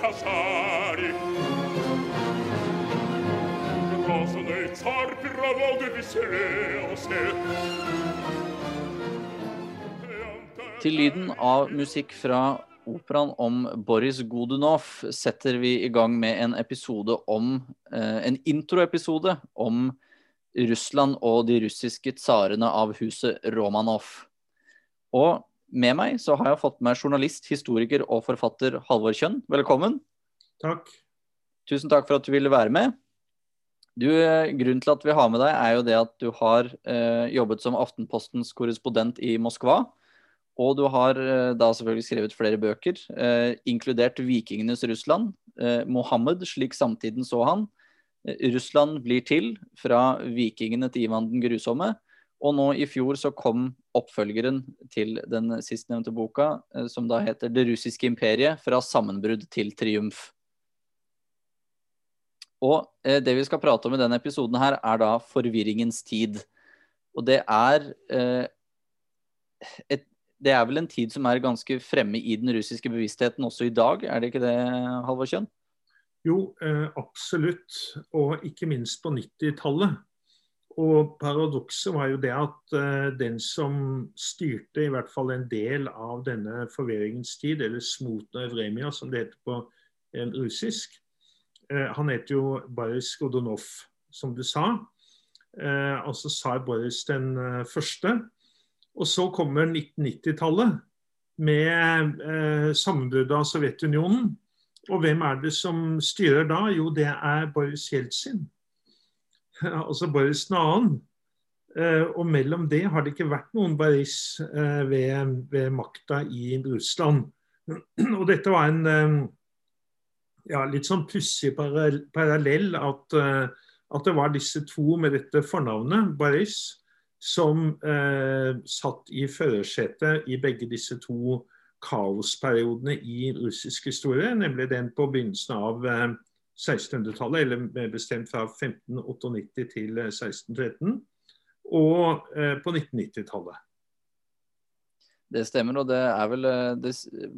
casari Cosa nei zarpi ravoghe di serose Til lyden av musikk fra operaen om Boris Godunov setter vi i gang med en episode om eh, En introepisode om Russland og de russiske tsarene av huset Romanov. Og med meg så har jeg fått med journalist, historiker og forfatter Halvor Kjønn. Velkommen. Takk. Tusen takk for at du ville være med. Du, eh, grunnen til at vi har med deg, er jo det at du har eh, jobbet som Aftenpostens korrespondent i Moskva. Og du har eh, da selvfølgelig skrevet flere bøker, eh, inkludert 'Vikingenes Russland', eh, 'Mohammed slik samtiden så han', eh, 'Russland blir til', fra vikingene til Ivan den grusomme. Og nå i fjor så kom oppfølgeren til den sistnevnte boka, eh, som da heter 'Det russiske imperiet fra sammenbrudd til triumf'. Og eh, det vi skal prate om i denne episoden her, er da forvirringens tid. Og det er eh, et det er vel en tid som er ganske fremme i den russiske bevisstheten også i dag, er det ikke det, Halvor Kjønn? Jo, absolutt. Og ikke minst på 90-tallet. Og paradokset var jo det at uh, den som styrte i hvert fall en del av denne forvirringens tid, eller Smutna Evremia som det heter på eh, russisk, uh, han heter jo Boris Godunov, som du sa. Uh, altså tsar Boris den første. Og så kommer 1990-tallet med sammenbruddet av Sovjetunionen. Og hvem er det som styrer da? Jo, det er Boris Jeltsin. Altså Boris 2. Eh, og mellom det har det ikke vært noen Boris eh, ved, ved makta i Russland. og dette var en eh, ja, litt sånn pussig parallell at, at det var disse to med dette fornavnet, Boris som eh, satt i førersetet i begge disse to kaosperiodene i russisk historie, nemlig den på begynnelsen av eh, 1600-tallet, eller mer bestemt fra 1598 til 1613, eh, og eh, på 1990-tallet. Det stemmer, og det, vel, eh, det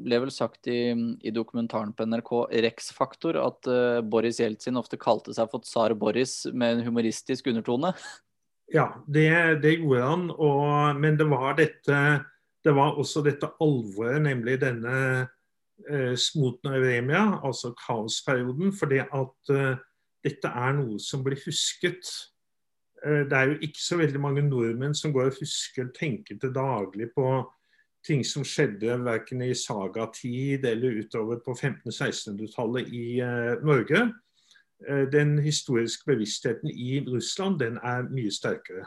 ble vel sagt i, i, dokumentaren på NRK Rex Faktor at uh, Boris Jeltsin ofte kalte seg for tsar Boris med en humoristisk undertone. Ja, det, det gjorde han. Og, men det var dette det var også dette alvoret, nemlig denne eh, smotneremia, altså kaosperioden. Fordi at eh, dette er noe som blir husket. Eh, det er jo ikke så veldig mange nordmenn som går og husker, og tenker til daglig på ting som skjedde verken i sagatid eller utover på 1500-1600-tallet i Norge. Den historiske bevisstheten i Russland den er mye sterkere.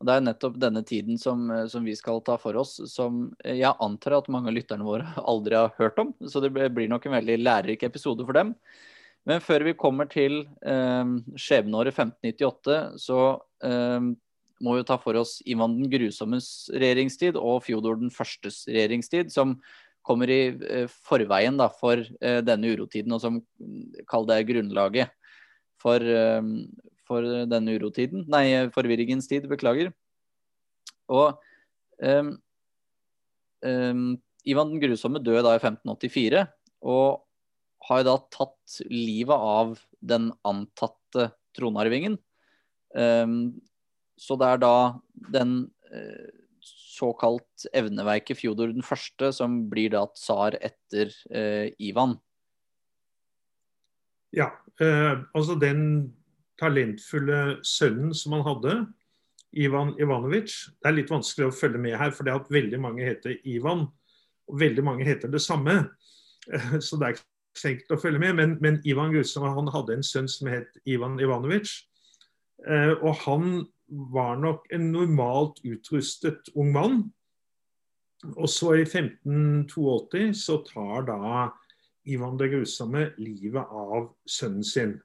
Og Det er nettopp denne tiden som, eh, som, vi skal ta for oss, som jeg antar at mange av lytterne våre aldri har hørt om. Så det blir nok en veldig lærerik episode for dem. Men før vi kommer til eh, skjebneåret 1598, så eh, må vi ta for oss Ivan den grusommes regjeringstid og Fjodor den førstes regjeringstid, som kommer i eh, forveien da, for eh, denne urotiden, og som kall det grunnlaget for, eh, for denne urotiden. Nei, forvirringens tid. Beklager. Og um, um, Ivan den grusomme døde da i 1584, og har da tatt livet av den antatte tronarvingen. Um, så det er da den uh, såkalt evneveike Fjodor den første, som blir da tsar etter uh, Ivan. Ja, eh, altså den talentfulle sønnen som han hadde, Ivan Ivanovic. Det er litt vanskelig å følge med her, for det at veldig mange heter Ivan. Og veldig mange heter det samme. Så det er ikke så enkelt å følge med. Men, men Ivan Gustav han hadde en sønn som het Ivan Ivanovic. Eh, og han var nok en normalt utrustet ung mann. Og så i 1582 så tar da Ivan det grusomme livet av sønnen sin.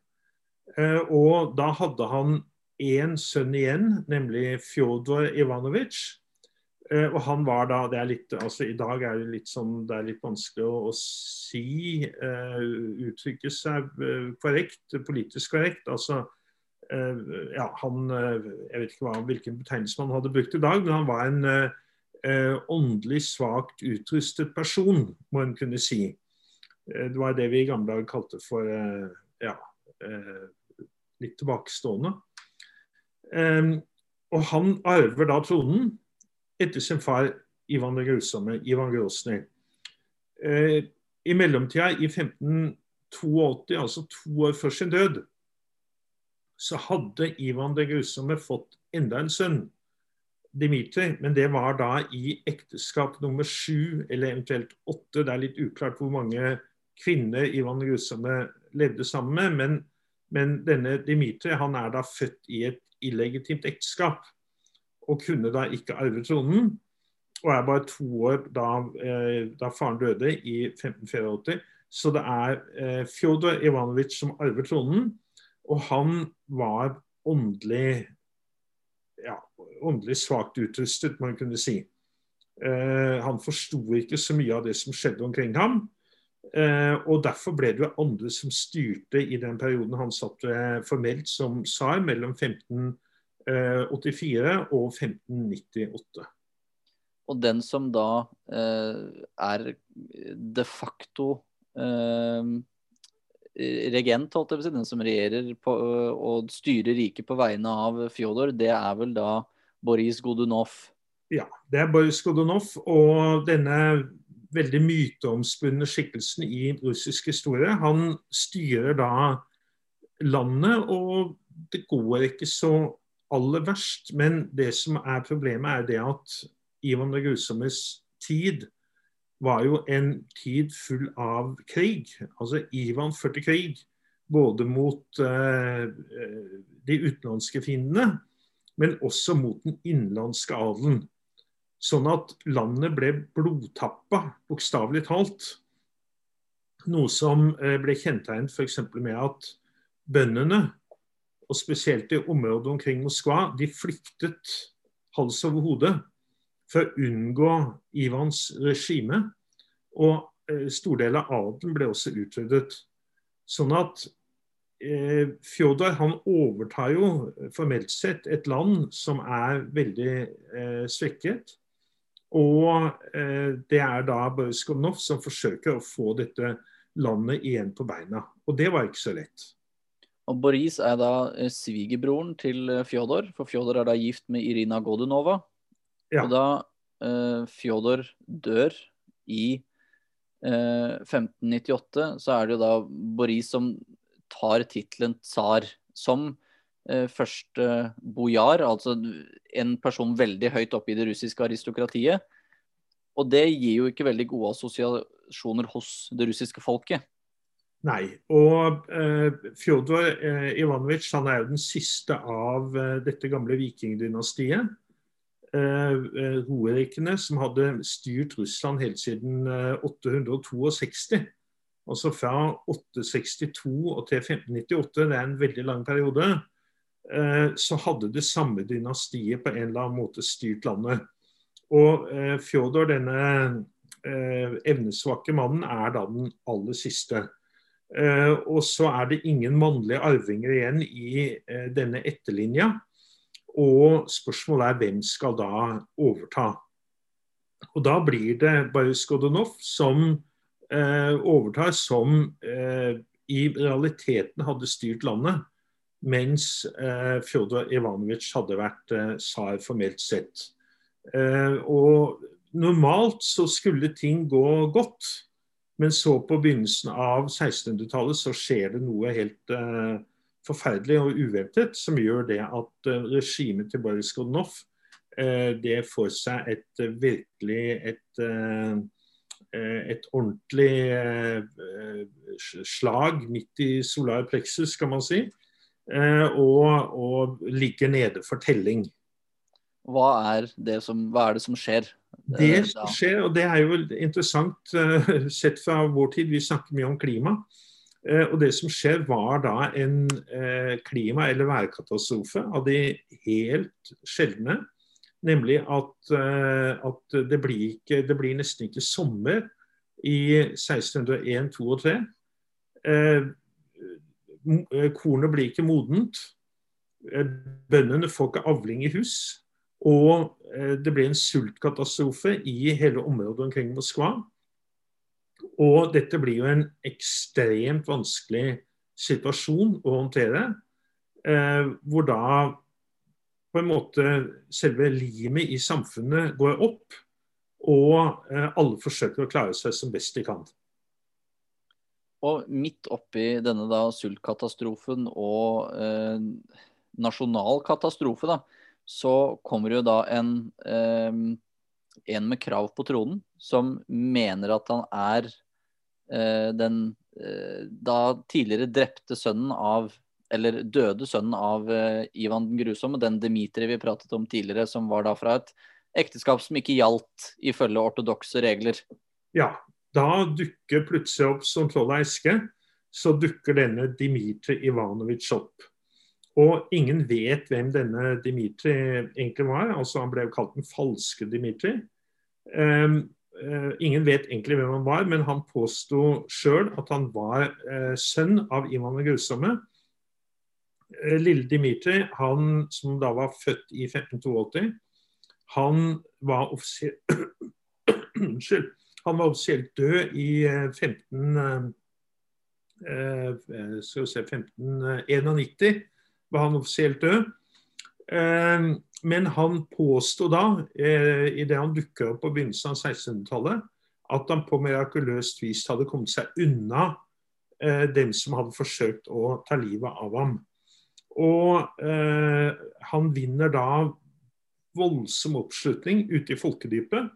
Eh, og da hadde han én sønn igjen, nemlig Fjodor Ivanovic. Eh, og han var da det er litt, altså I dag er det litt, sånn, det er litt vanskelig å, å si, uh, uttrykke seg korrekt, politisk korrekt. altså uh, ja, han, Jeg vet ikke hva, hvilken betegnelse man hadde brukt i dag, men han var en, uh, åndelig svakt utrustet person, må en kunne si. Det var det vi i gamle dager kalte for ja, litt tilbakestående. Um, og han arver da tronen etter sin far Ivan den grusomme, Ivan Grosny. I mellomtida, i 1582, altså to år før sin død, så hadde Ivan den grusomme fått enda en sønn, Dimitri, men det var da i ekteskap nummer sju eller eventuelt åtte. Det er litt uklart hvor mange kvinner Ivan den grusomme levde sammen med. Men, men, denne Dimitri han er da født i et illegitimt ekteskap og kunne da ikke arve tronen. Og er bare to år da, eh, da faren døde i 1584. Så det er eh, Fjodor Ivanovic som arver tronen. Og han var åndelig ja, åndelig svakt utrustet, man kunne si. Eh, han forsto ikke så mye av det som skjedde omkring ham. Eh, og Derfor ble det jo andre som styrte i den perioden han satt eh, formelt som tsar, mellom 1584 og 1598. Og den som da eh, er de facto eh, regent, holdt jeg på å si, den som regjerer på, og styrer riket på vegne av Fjodor, det er vel da Boris Godunov? Ja, det er Boris Godunov. Og denne veldig myteomspunne skikkelsen i russisk historie, han styrer da landet, og det går ikke så aller verst. Men det som er problemet, er det at Ivan den grusommes tid var jo en tid full av krig. Altså Ivan førte krig både mot uh, de utenlandske fiendene, men også mot den innenlandske adelen. Sånn at landet ble blodtappa, bokstavelig talt. Noe som uh, ble kjennetegnet f.eks. med at bøndene, og spesielt i området omkring Moskva, de flyktet hals over hode for å unngå Ivans regime. Og eh, stor del av adelen ble også utryddet. Sånn at eh, Fjodor han overtar jo formelt sett et land som er veldig eh, svekket. Og eh, det er da Boris Komnov som forsøker å få dette landet igjen på beina. Og det var ikke så lett. Og Boris er da eh, svigerbroren til eh, Fjodor, for Fjodor er da gift med Irina Godunova. Ja. Og da uh, Fjodor dør i uh, 1598, så er det jo da Boris som tar tittelen tsar som uh, første bojar, altså en person veldig høyt oppe i det russiske aristokratiet. Og det gir jo ikke veldig gode assosiasjoner hos det russiske folket. Nei. Og eh, Fjodor eh, Ivanovic han er jo den siste av eh, dette gamle vikingdynastiet. Roerikene eh, som hadde styrt Russland helt siden 862. Eh, altså fra 862 og til 1598, det er en veldig lang periode. Eh, så hadde det samme dynastiet på en eller annen måte styrt landet. Og Fjodor, denne evnesvake mannen, er da den aller siste. Og så er det ingen mannlige arvinger igjen i denne etterlinja. Og spørsmålet er hvem skal da overta. Og da blir det Boris Godunov som eh, overtar, som eh, i realiteten hadde styrt landet. Mens eh, Fjodor Ivanovic hadde vært eh, tsar formelt sett. Eh, og normalt så skulle ting gå godt. Men så på begynnelsen av 1600-tallet så skjer det noe helt eh, forferdelig og uventet, som gjør det at uh, regimet til Boris Godunov uh, det får seg et uh, virkelig et, et ordentlig slag midt i solar plexus, skal man si, og, og ligger nede for telling. Hva er, som, hva er det som skjer? Det som skjer, og det er jo interessant sett fra vår tid, vi snakker mye om klima. Eh, og Det som skjer, var da en eh, klima- eller værkatastrofe av de helt sjeldne. Nemlig at, eh, at det, blir ikke, det, blir nesten ikke sommer i 1601, 2 og 3. Kornet blir ikke modent. Bøndene får ikke avling i hus. Og det ble en sultkatastrofe i hele området omkring Moskva. Og dette blir jo en ekstremt vanskelig situasjon å håndtere. Hvor da på en måte selve limet i samfunnet går opp, og alle forsøker å klare seg som best de kan. Og midt oppi denne da sultkatastrofen og eh, nasjonal katastrofe, da, så kommer jo da en, eh, en med krav på tronen, som mener at han er eh, den eh, da tidligere drepte sønnen av eller døde sønnen av eh, Ivan den grusomme, den Dmitrij vi pratet om tidligere, som var da fra et ekteskap som ikke gjaldt ifølge ortodokse regler. Ja, da dukker plutselig opp som troll av eske, så dukker denne Dmitrij Ivanovic opp. Og ingen vet hvem denne Dmitrij egentlig var. altså Han ble jo kalt den falske Dmitrij. Um, uh, ingen vet egentlig hvem han var, men han påsto sjøl at han var uh, sønn av Ivan den grusomme. Uh, lille Dmitrij, han som da var født i 1582, han var offiser... Unnskyld. Han var offisielt død i 15, eh, eh, skal vi se, 1591. var han offisielt død. Eh, men han påsto da, eh, idet han dukka opp på begynnelsen av 1600-tallet, at han på mirakuløst vis hadde kommet seg unna eh, dem som hadde forsøkt å ta livet av ham. Og eh, han vinner da voldsom oppslutning ute i folkedypet.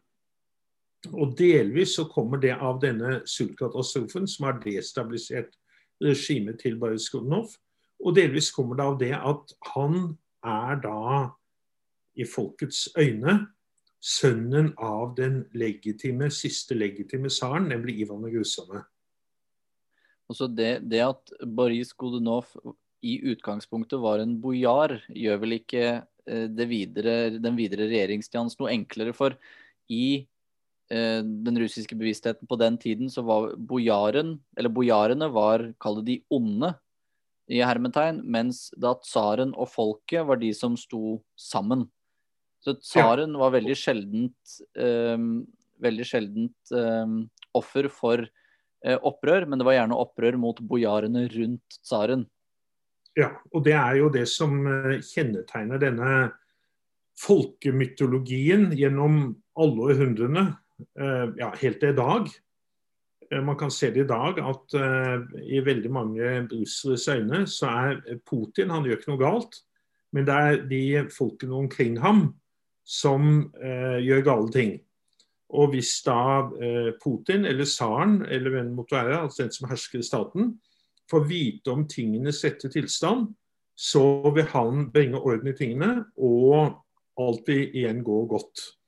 Og delvis så kommer det av denne sultkatastrofen som har destabilisert regimet til Boris Godunov. Og delvis kommer det av det at han er da, i folkets øyne, sønnen av den legitime, siste legitime tsaren, nemlig Ivan den grusomme. Altså det, det, at Boris Godunov i utgangspunktet var en bojar, gjør vel ikke eh, videre, den videre regjeringstjeneste noe enklere. For i den russiske bevisstheten på den tiden, så var bojaren, eller bojarene var, kall det de onde, i hermetegn, mens da tsaren og folket var de som sto sammen. Så tsaren var veldig sjeldent um, veldig sjeldent um, offer for uh, opprør, men det var gjerne opprør mot bojarene rundt tsaren. Ja, og det er jo det som kjennetegner denne folkemytologien gjennom alle århundrene. Eh, ja, helt til i dag. Eh, man kan se det i dag at uh, i veldig mange russeres øyne så er Putin Han gjør ikke noe galt, men det er de folkene omkring ham som gjør gale ting. Og hvis da Putin eller tsaren eller hvem det måtte være, altså den som hersker i staten, får vite om tingenes rette tilstand, så vil han bringe orden i tingene, og alt vil igjen gå godt.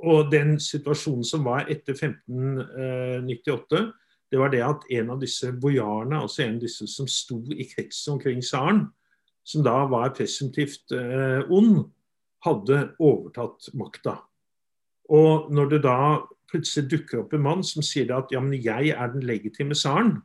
Og den situasjonen som var etter 1598, det var det at en av disse bojarene, altså en av disse som sto i kretsen omkring tsaren, som da var presumptivt eh, ond, hadde overtatt makta. Og når det da plutselig dukker opp en mann som sier at ja, men jeg er den legitime tsaren,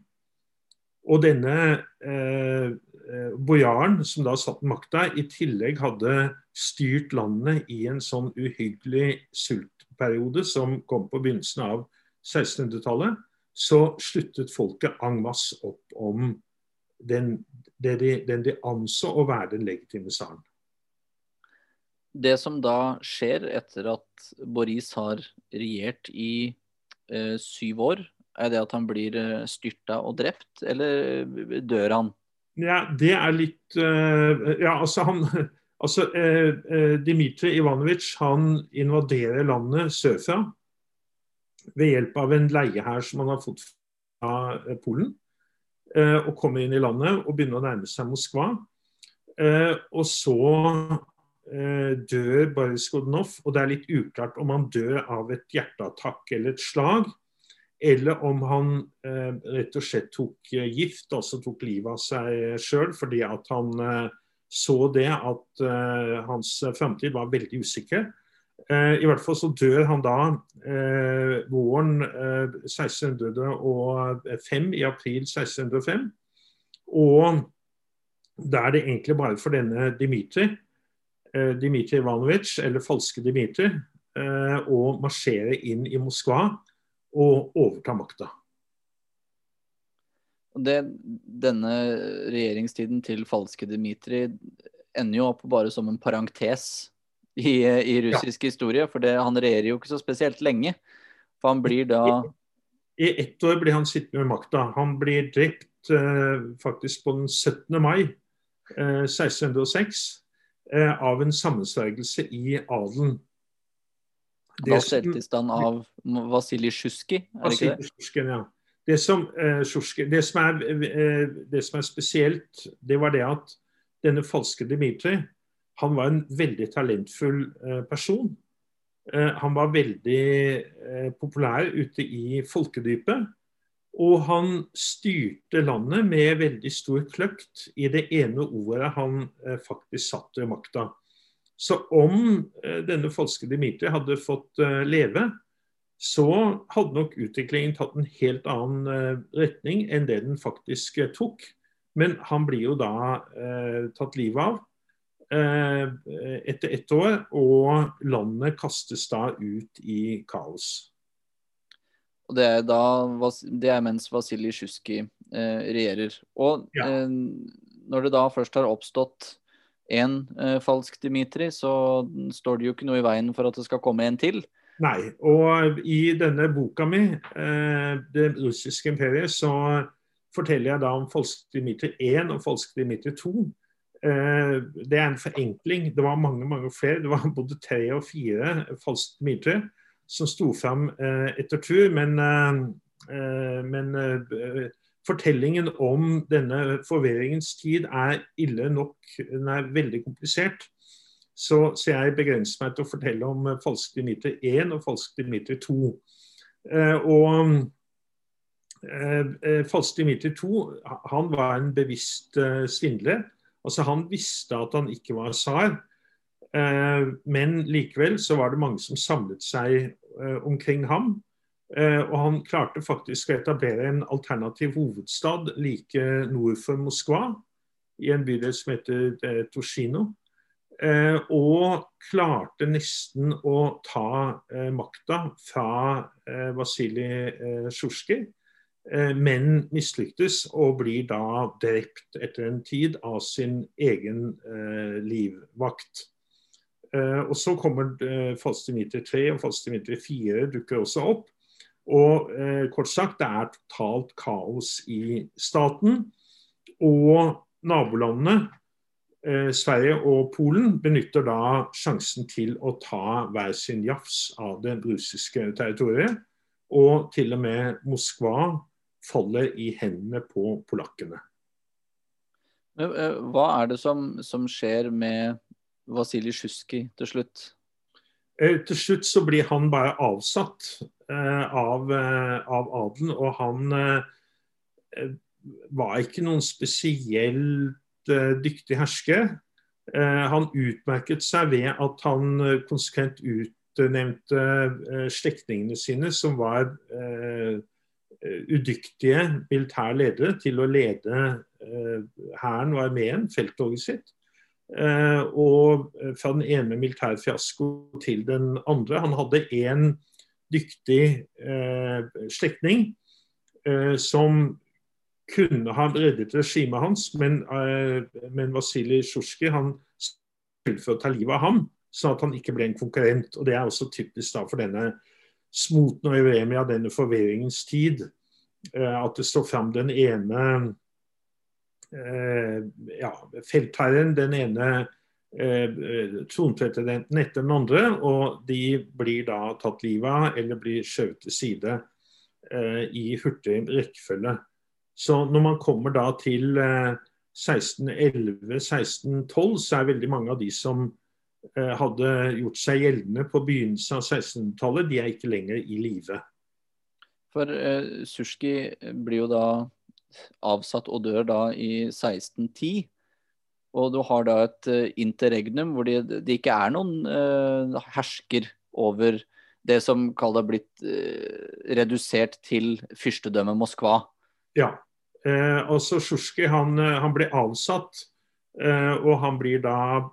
og denne eh, eh bojaren som da satt med makta, i tillegg hadde styrt landet i en sånn uhyggelig sultperiode som kom på begynnelsen av 1600-tallet, så sluttet folket en masse opp om den, de, den de anså å være den legitime tsaren. Det som da skjer etter at Boris har regjert i eh, syv år, er det at han blir eh, styrta og drept, eller dør han? Ja, det er litt uh, Ja, altså han Altså, eh, eh, Dmitrij Ivanovic invaderer landet sørfra ved hjelp av en leiehær som han har fått fra eh, Polen. Eh, og kommer inn i landet og begynner å nærme seg Moskva. Eh, og så eh, dør Boris Godunov, og det er litt uklart om han dør av et hjerteattakk eller et slag, eller om han rett og slett tok gift, altså tok livet av seg sjøl fordi at han så det at eh, hans framtid var veldig usikker. I hvert fall så dør han da våren 1605, i april 1605. Og da er det egentlig bare for denne Dimitri Dmitrij Ivanovic, eller falske Dmitrij, å marsjere inn i Moskva og overta makta. Denne regjeringstiden til falske Dmitrij ender jo opp bare som en parentes i, i russisk ja. historie. For det, han regjerer jo ikke så spesielt lenge. For han blir da I ett år blir han sittende med makta. Han blir drept eh, faktisk på den 17. mai eh, 1606 eh, av en sammensvergelse i adelen. Da selvtilstand av Vasilij Sjusjkij, er det ikke det? Sjusjkin, ja. Det som, eh, det, som er, eh, det som, er, spesielt, det var det at denne falske Dmitrij han var en veldig talentfull eh, person. han var veldig populær ute i folkedypet. Og han styrte landet med veldig stor kløkt i det ene ordet han faktisk satt ved makta. Så om denne falske Dimitri hadde fått leve, så hadde nok utviklingen tatt en helt annen eh, retning enn det den faktisk eh, tok. Men han blir jo da eh, tatt livet av eh, etter ett år, og landet kastes da ut i kaos. Og Det er, da, det er mens Vasilij Sjusjkij eh, regjerer. Og ja. eh, når det da først har oppstått én falsk Dimitri, så står det jo ikke noe i veien for at det skal komme en til. Nei. Og i denne boka mi, eh, 'Det russiske imperiet', så forteller jeg da om falsk Dimitri 1 og falsk Dimitri 2. Eh, det er en forenkling. Det var mange mange flere. Det var både tre og fire falsk Dimitri som sto fram eh, etter tur. Men, men fortellingen om denne forvirringens tid er ille nok Den er veldig komplisert. Så, så, jeg begrenser meg til å fortelle om falske falsk Dimitri 1 og falsk Dimitri 2. Eh, og eh, falsk Dimitri 2 han var en bevisst eh, svindler. Altså Han visste at han ikke var tsar, men likevel så var det mange som samlet seg omkring ham. Og han klarte faktisk å etablere en alternativ hovedstad like nord for Moskva, i en bydel som heter Toshino. Eh, og klarte nesten å ta eh, makta fra eh, Vasilij eh, Sjusjkij, eh, men mislyktes og blir da drept etter en tid av sin egen eh, livvakt. og Så kommer eh, Falstimeter 3 og Falstimiter 4 dukker også opp. Og kort sagt, det er totalt kaos i staten. Og nabolandene Eh, Sverige og Polen benytter da sjansen til å ta hver sin jafs av det russiske territoriet. Og til og med Moskva faller i hendene på polakkene. Eh, hva er det som, som skjer med Vasilij Sjusjkij til slutt? Eh, til slutt så blir han bare avsatt av, av adelen, og han var ikke noen spesielt Eh, dyktig hersker. Eh, han utmerket seg ved at han eh, konsekvent utnevnte slektningene sine, som var udyktige militære ledere, til å lede hæren og armeen, felttoget sitt. Og fra den ene militære fiasko til den andre. Han hadde én dykktig slektning som kunne ha reddet regimet hans, men, eh, men Vasilij Sjusjkij sørget for å ta livet av ham, sånn at han ikke ble en konkurrent. og Det er også typisk da for denne smoten og Euremia, denne forvirringens tid. Eh, at det står fram den ene eh, ja, feltherren, den ene uh, tronpresidenten etter den andre, og de blir da tatt livet av eller blir skjøvet til side i hurtig rekkefølge. Så når man kommer da til 1611-1612, eh, så er veldig mange av de som eh, hadde gjort seg gjeldende på begynnelsen av 1600-tallet, de er ikke lenger i live. For uh, Surski blir jo da avsatt og dør da i 1610. Og du har da et uh, interregnum hvor det de ikke er noen uh, hersker over det som har blitt uh, redusert til fyrstedømmet Moskva. Ja. Eh, så Sjusjkij han, eh, han, ble avsatt og han blir da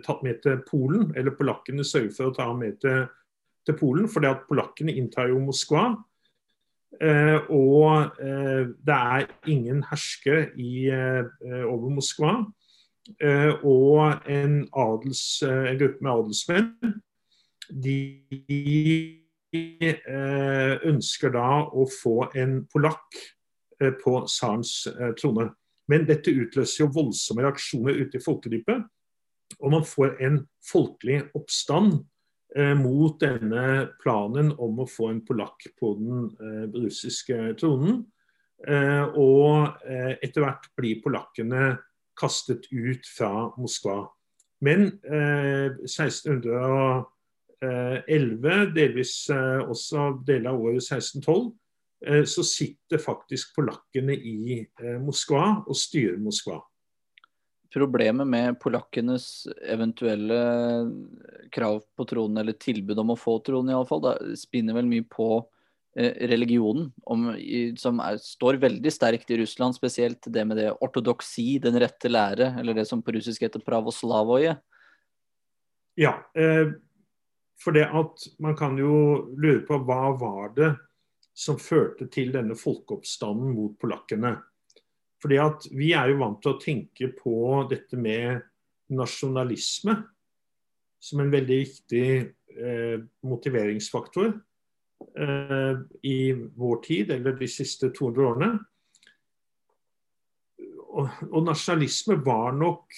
tatt med til Polen, eller polakkene sørger for å ta ham med til, til Polen, fordi at polakkene inntar jo Moskva. Og det er ingen hersker i, over Moskva. og en, adels, en gruppe med adelsmenn de ønsker da å få en polakk på tsarens trone. Men dette utløser jo voldsomme reaksjoner ute i folkedypet. Og man får en folkelig oppstand eh, mot denne planen om å få en polakk på den eh, russiske tronen. Eh, og etter hvert blir polakkene kastet ut fra Moskva. Men 1611, delvis også deler av året 1612, Eh, så sitter faktisk polakkene i eh, Moskva og styrer Moskva. Problemet med polakkenes eventuelle krav på tronen, eller tilbud om å få tronen iallfall, spinner vel mye på eh, religionen, om, som er, står veldig sterkt i Russland. Spesielt det med det ortodoksi, den rette lære, eller det som på russisk heter pravoslavoje. Ja, for det at man kan jo lure på hva var det som førte til denne folkeoppstanden mot polakkene. Fordi at Vi er jo vant til å tenke på dette med nasjonalisme som en veldig viktig eh, motiveringsfaktor eh, i vår tid, eller de siste 200 årene. Og, og, nasjonalisme var nok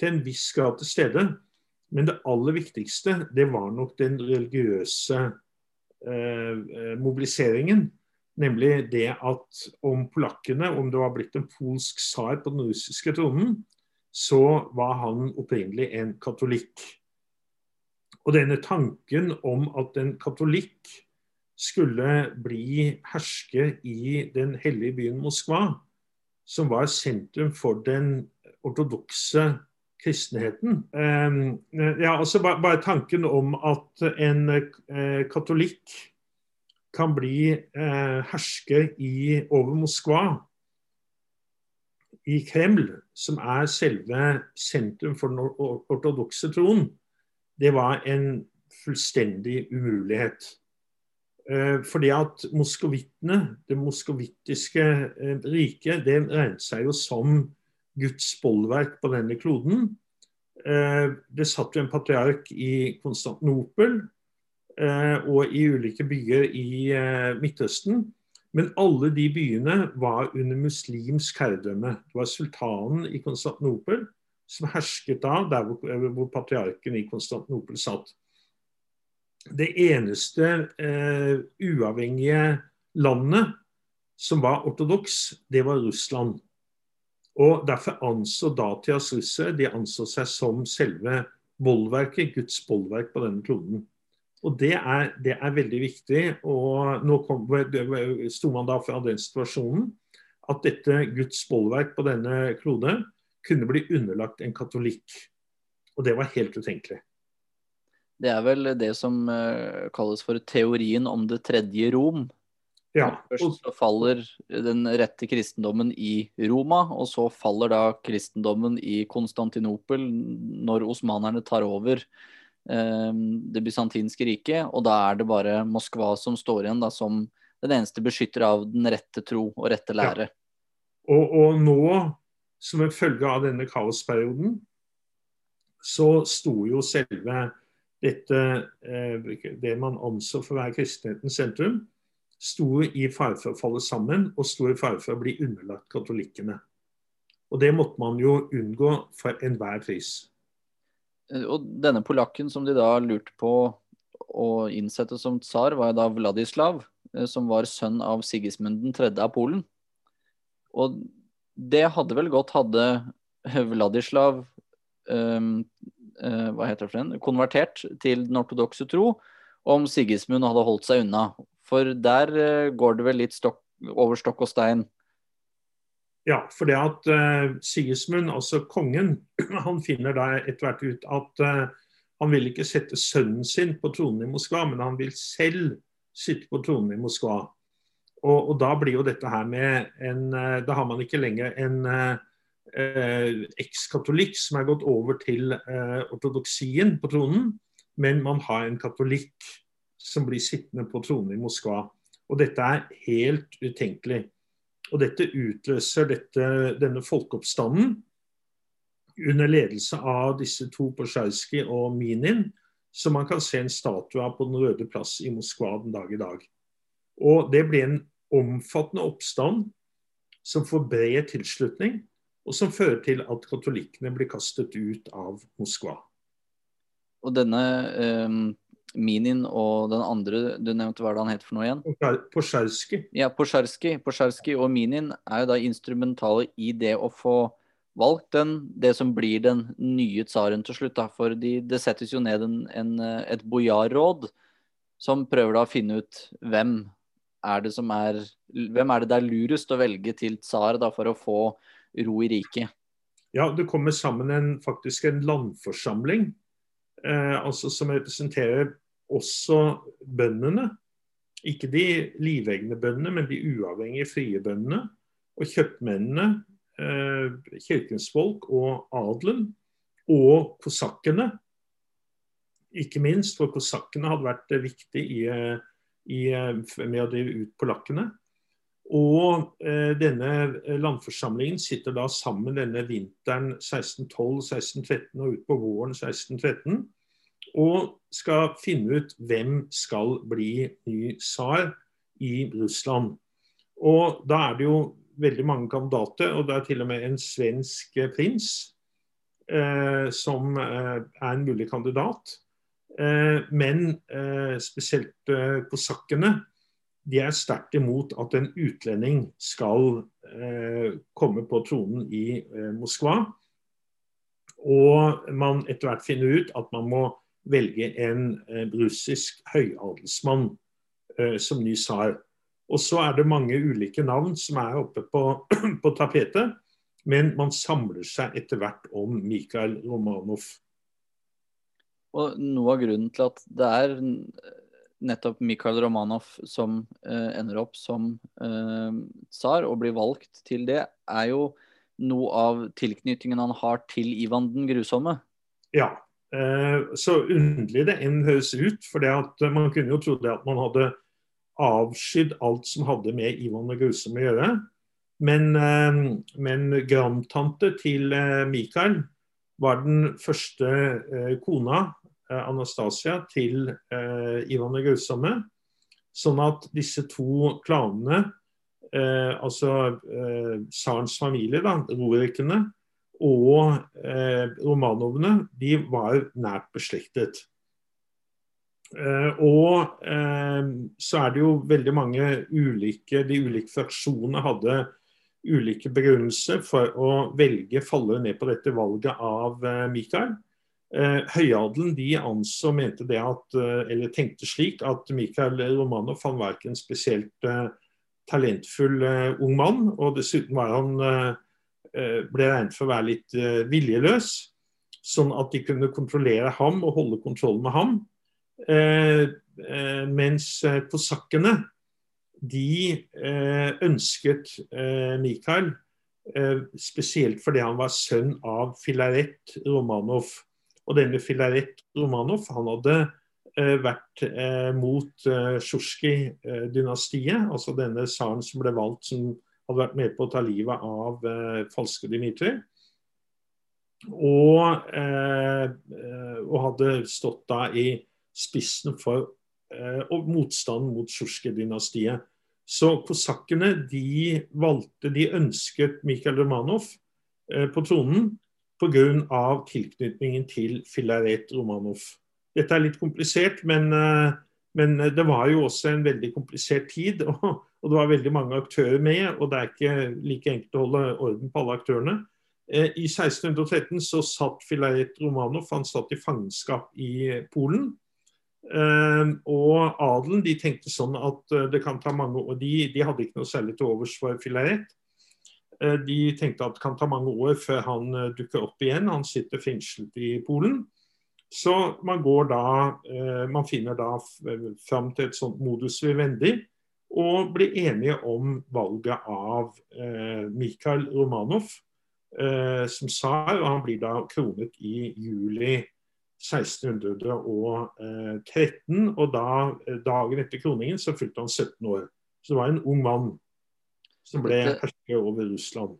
til en viss grad til stede, men det aller viktigste det var nok den religiøse Eh, eh, mobiliseringen. Nemlig det at om polakkene, om det var blitt en polsk tsar på den russiske tronen, så var han opprinnelig en katolikk. Og denne tanken om at en katolikk skulle bli hersker i den hellige byen Moskva, som var sentrum for den ortodokse kristenheten. Ehm, ja, altså bare, tanken om at en eh, katolikk kan bli eh, hersker i, over Moskva, i Kreml, som er selve sentrum for den ortodokse troen, det var en fullstendig umulighet. Eh, fordi at moskovittene, det moskovittiske riket, det regnet seg jo som Guds bollverk på denne kloden. Eh, det satt jo en patriark i Konstantinopel eh, og i ulike byer i eh, Midtøsten. Men alle de byene var under muslimsk herredømme. Det var sultanen i Konstantinopel som hersket da, der hvor, hvor patriarken i Konstantinopel satt. Det eneste eh, uavhengige landet som var ortodoks, det var Russland. Og Derfor anså datidas russere de anså seg som selve bollverket, Guds bollverk på denne kloden. Og det er, det er, veldig viktig. og Nå kom, sto man da fra den situasjonen at dette Guds bollverk på denne klode kunne bli underlagt en katolikk. Og det var helt utenkelig. Det er vel det som uh, kalles for teorien om det tredje Rom. Ja. Først så faller den rette kristendommen i Roma, og så faller da kristendommen i Konstantinopel når osmanerne tar over eh, det bysantinske riket. Og da er det bare Moskva som står igjen da, som den eneste beskytter av den rette tro og rette lære. Ja. Og, og, nå, som en følge av denne kaosperioden, så sto jo selve dette, eh, det man anså for å være kristenhetens sentrum, sto i fare for å falle sammen og sto i fare for å bli underlagt katolikkene. Og det måtte man jo unngå for enhver pris. Eh, og denne polakken som de da lurte på å innsette som tsar, var da Vladislav, eh, som var sønn av Sigismund 3. av Polen. Og det hadde vel godt hadde Vladislav um, uh, hva heter det for en, konvertert til den ortodokse tro, om Sigismund hadde holdt seg unna. For der uh, går det vel litt stokk, over stokk og stein. Ja, for det at uh, Sigismund, altså kongen, han finner da etter hvert ut at uh, han vil ikke sette sønnen sin på tronen i Moskva, men han vil selv sitte på tronen i Moskva. Og, og, da blir jo dette her med en Da har man ikke lenger en ekskatolikk som er gått over til eh, ortodoksien på tronen, men man har en katolikk som blir sittende på tronen i Moskva. Og dette er helt utenkelig. Og dette utløser dette, denne folkeoppstanden under ledelse av disse to Posjajskij og Minin, som man kan se en statue av på Den røde plass i Moskva den dag i dag. Og det ble en omfattende oppstand som får bred tilslutning, og som fører til at katolikkene blir kastet ut av Moskva. Og denne eh, Minin og den andre du nevnte, hva er det han het for noe igjen? Posjajskij. Ja, Posjajskij og Minin er jo da instrumentale i det å få valgt den, det som blir den nye tsaren til slutt. Da. For de, det settes jo ned en, en, et bojarråd som prøver da å finne ut hvem er det som er Hvem er det det er lurest å velge til tsar da, for å få ro i riket? Ja, det kommer sammen en, faktisk en landforsamling altså som representerer også bøndene. Ikke de livegne bøndene, men de uavhengige frie bøndene. Og kjøpmennene, eh, kirkens folk og adelen. Og kosakkene. Ikke minst, for kosakkene hadde vært viktig i, i, med å drive ut polakkene. Og eh, denne landforsamlingen sitter da sammen denne vinteren 1612-1613 og ut på våren 1613 og skal finne ut hvem skal bli ny tsar i Russland. Og da er det jo veldig mange kandidater, og det er til og med en svensk prins eh, som eh, er en mulig kandidat. Eh, men eh, spesielt eh, kosakkene de er sterkt imot at en utlending skal eh, komme på tronen i eh, Moskva. Og man etter hvert finner ut at man må velge en eh, russisk høyadelsmann eh, som ny tsar. Og så er det mange ulike navn som er oppe på, på tapetet. Men man samler seg etter hvert om Mikhail Romanov. Og Noe av grunnen til at det er nettopp Mikhail Romanov som uh, ender opp som uh, tsar og blir valgt til det, er jo noe av tilknytningen han har til Ivan den grusomme. Ja, Uh, så underlig det enn høres ut. For man kunne jo tro at man hadde avskydd alt som hadde med Ivan den grusomme å gjøre. Men, men grandtante til Mikael var den første kona Anastasia til eh, Ivan den grusomme. Sånn at disse to klanene, eh, altså eh, tsarens familie, da, rorikene, og eh, Romanovene, de var nært beslektet. Eh, og eh, så er det jo veldig mange ulike De ulike fraksjonene hadde ulike begrunnelser for å velge falle ned på dette valget av Mikael. Eh, høyadelen de anså mente det at, eh, eller tenkte slik at Mikhail Romanov han var ikke en spesielt eh, talentfull ung mann. Og dessuten var han, ble regnet for å være litt viljeløs. Sånn at de kunne kontrollere ham og holde kontroll med ham. mens kosakkene de ønsket Mikhail spesielt fordi han var sønn av Filaret Romanov. Og denne Filaret Romanov han hadde eh, vært eh, mot eh, Sjusjkij-dynastiet, altså denne tsaren som ble valgt som hadde vært med på å ta livet av eh, falske Dmitrij. Og, eh, eh, og, hadde stått da i spissen for motstanden mot Sjusjkij-dynastiet. Så kosakkene de valgte, de ønsket Mikhail Romanov på tronen pga. tilknytningen til Filaret Romanov. Dette er litt komplisert, men, eh, men, det var jo også en veldig komplisert tid. Og, og, det var veldig mange aktører med, og det er ikke like enkelt å holde orden på alle aktørene. Eh, I 1613 så satt Filaret Romanov han satt i fangenskap i Polen. Uh, og adelen de tenkte sånn at det kan ta mange år de, de hadde ikke noe særlig til overs for Filaret. Eh, de tenkte at det kan ta mange år før han eh, dukker opp igjen. Han sitter fengslet i Polen. Så man går da eh, Man finner da fram til et sånt modus vivendi og blir enige om valget av Mikhail Romanov. som tsar, og han blir da kronet i juli 1613. Og da, dagen etter kroningen så fylte han 17 år. Så det var en ung mann som ble herske over Russland.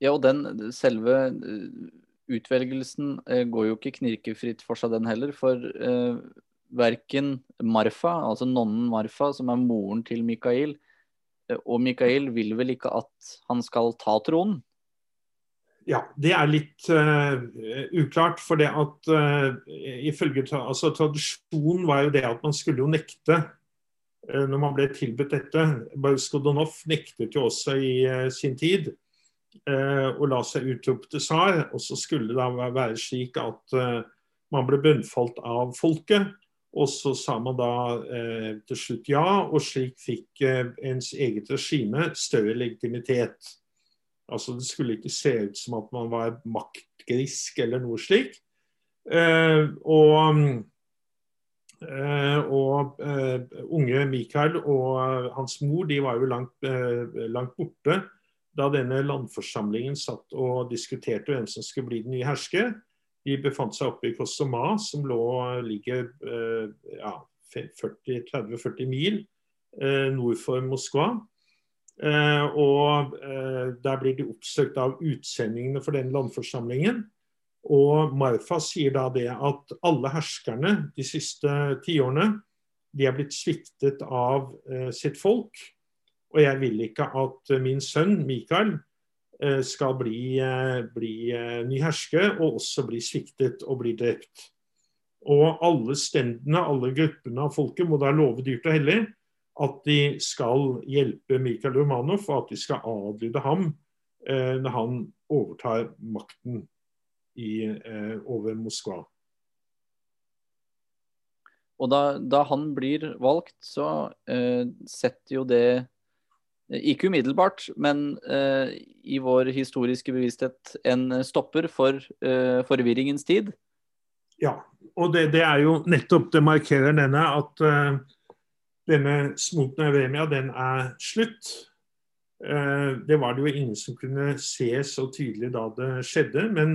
Ja, og den selve eh, utvelgelsen eh, går jo ikke knirkefritt for seg, den heller. For eh, verken Marfa, altså nonnen Marfa, som er moren til Mikael, eh, og Mikael vil vel ikke at han skal ta tronen? Ja, det er litt uh, uklart. For det at uh, ifølge altså, tradisjonen var jo det at man skulle jo nekte når man ble tilbudt dette. Bauskodonov nektet jo også i sin tid å la seg utrope til tsar. Og så skulle det da være slik at man ble bønnfalt av folket. Og så sa man da eh, til slutt ja, og slik fikk eh, ens eget regime større legitimitet. Altså Det skulle ikke se ut som at man var maktgrisk eller noe slik. Eh, og, eh, og eh, unge Mikael og hans mor de var jo langt, eh, langt borte da denne landforsamlingen satt og diskuterte hvem som skulle bli den nye hersker. De befant seg oppe i Kosoma, som lå, ligger eh, ja, 30-40 mil eh, nord for Moskva. Eh, og Der blir de oppsøkt av utsendingene for den landforsamlingen. Og Marfa sier da det at alle herskerne de siste tiårene de er blitt sviktet av sitt folk. Og jeg vil ikke at min sønn Mikael Eh, skal bli, eh, bli eh, ny hersker, og også bli sviktet og bli drept. Og alle stendene, alle gruppene av folket må da love dyrt og hellig at de skal hjelpe Mikael Romanov, og at de skal adlyde ham eh, når han overtar makten i, eh, over Moskva. Og da, da, han blir valgt, så eh, setter jo det ikke umiddelbart, men eh, i vår historiske bevissthet en stopper for eh, forvirringens tid. Ja, og det, det, er jo nettopp det markerer denne at eh, denne smoten Evemia, den er slutt. det var det jo ingen som kunne se så tydelig da det skjedde, men,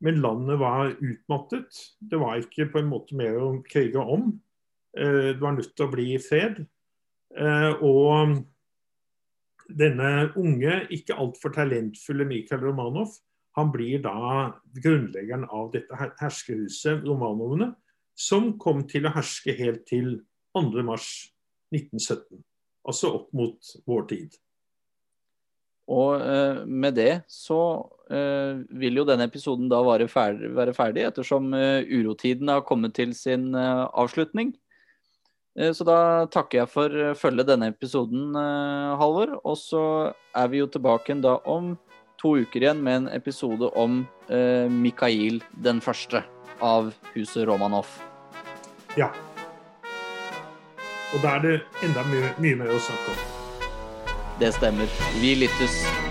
men landet var utmattet. Det var ikke på en måte mer å krige om. det var nødt til å bli fred. og denne unge, ikke altfor talentfulle Mikhail Romanov han blir da grunnleggeren av dette herskerhuset, Romanovene, som kom til å herske helt til 2.3.1917. Altså opp mot vår tid. Og eh, med det så eh, vil jo denne episoden da ferdig, være ferdig, ettersom eh, urotiden har kommet til sin eh, avslutning. Eh, så da takker jeg for eh, følget denne episoden, Halvor. Og så er vi jo tilbake da om to uker igjen med en episode om Mikhail den første av huset Romanov. Ja. Og da er det enda mye, mye mer å snakke om. Det stemmer. Vi lyttes.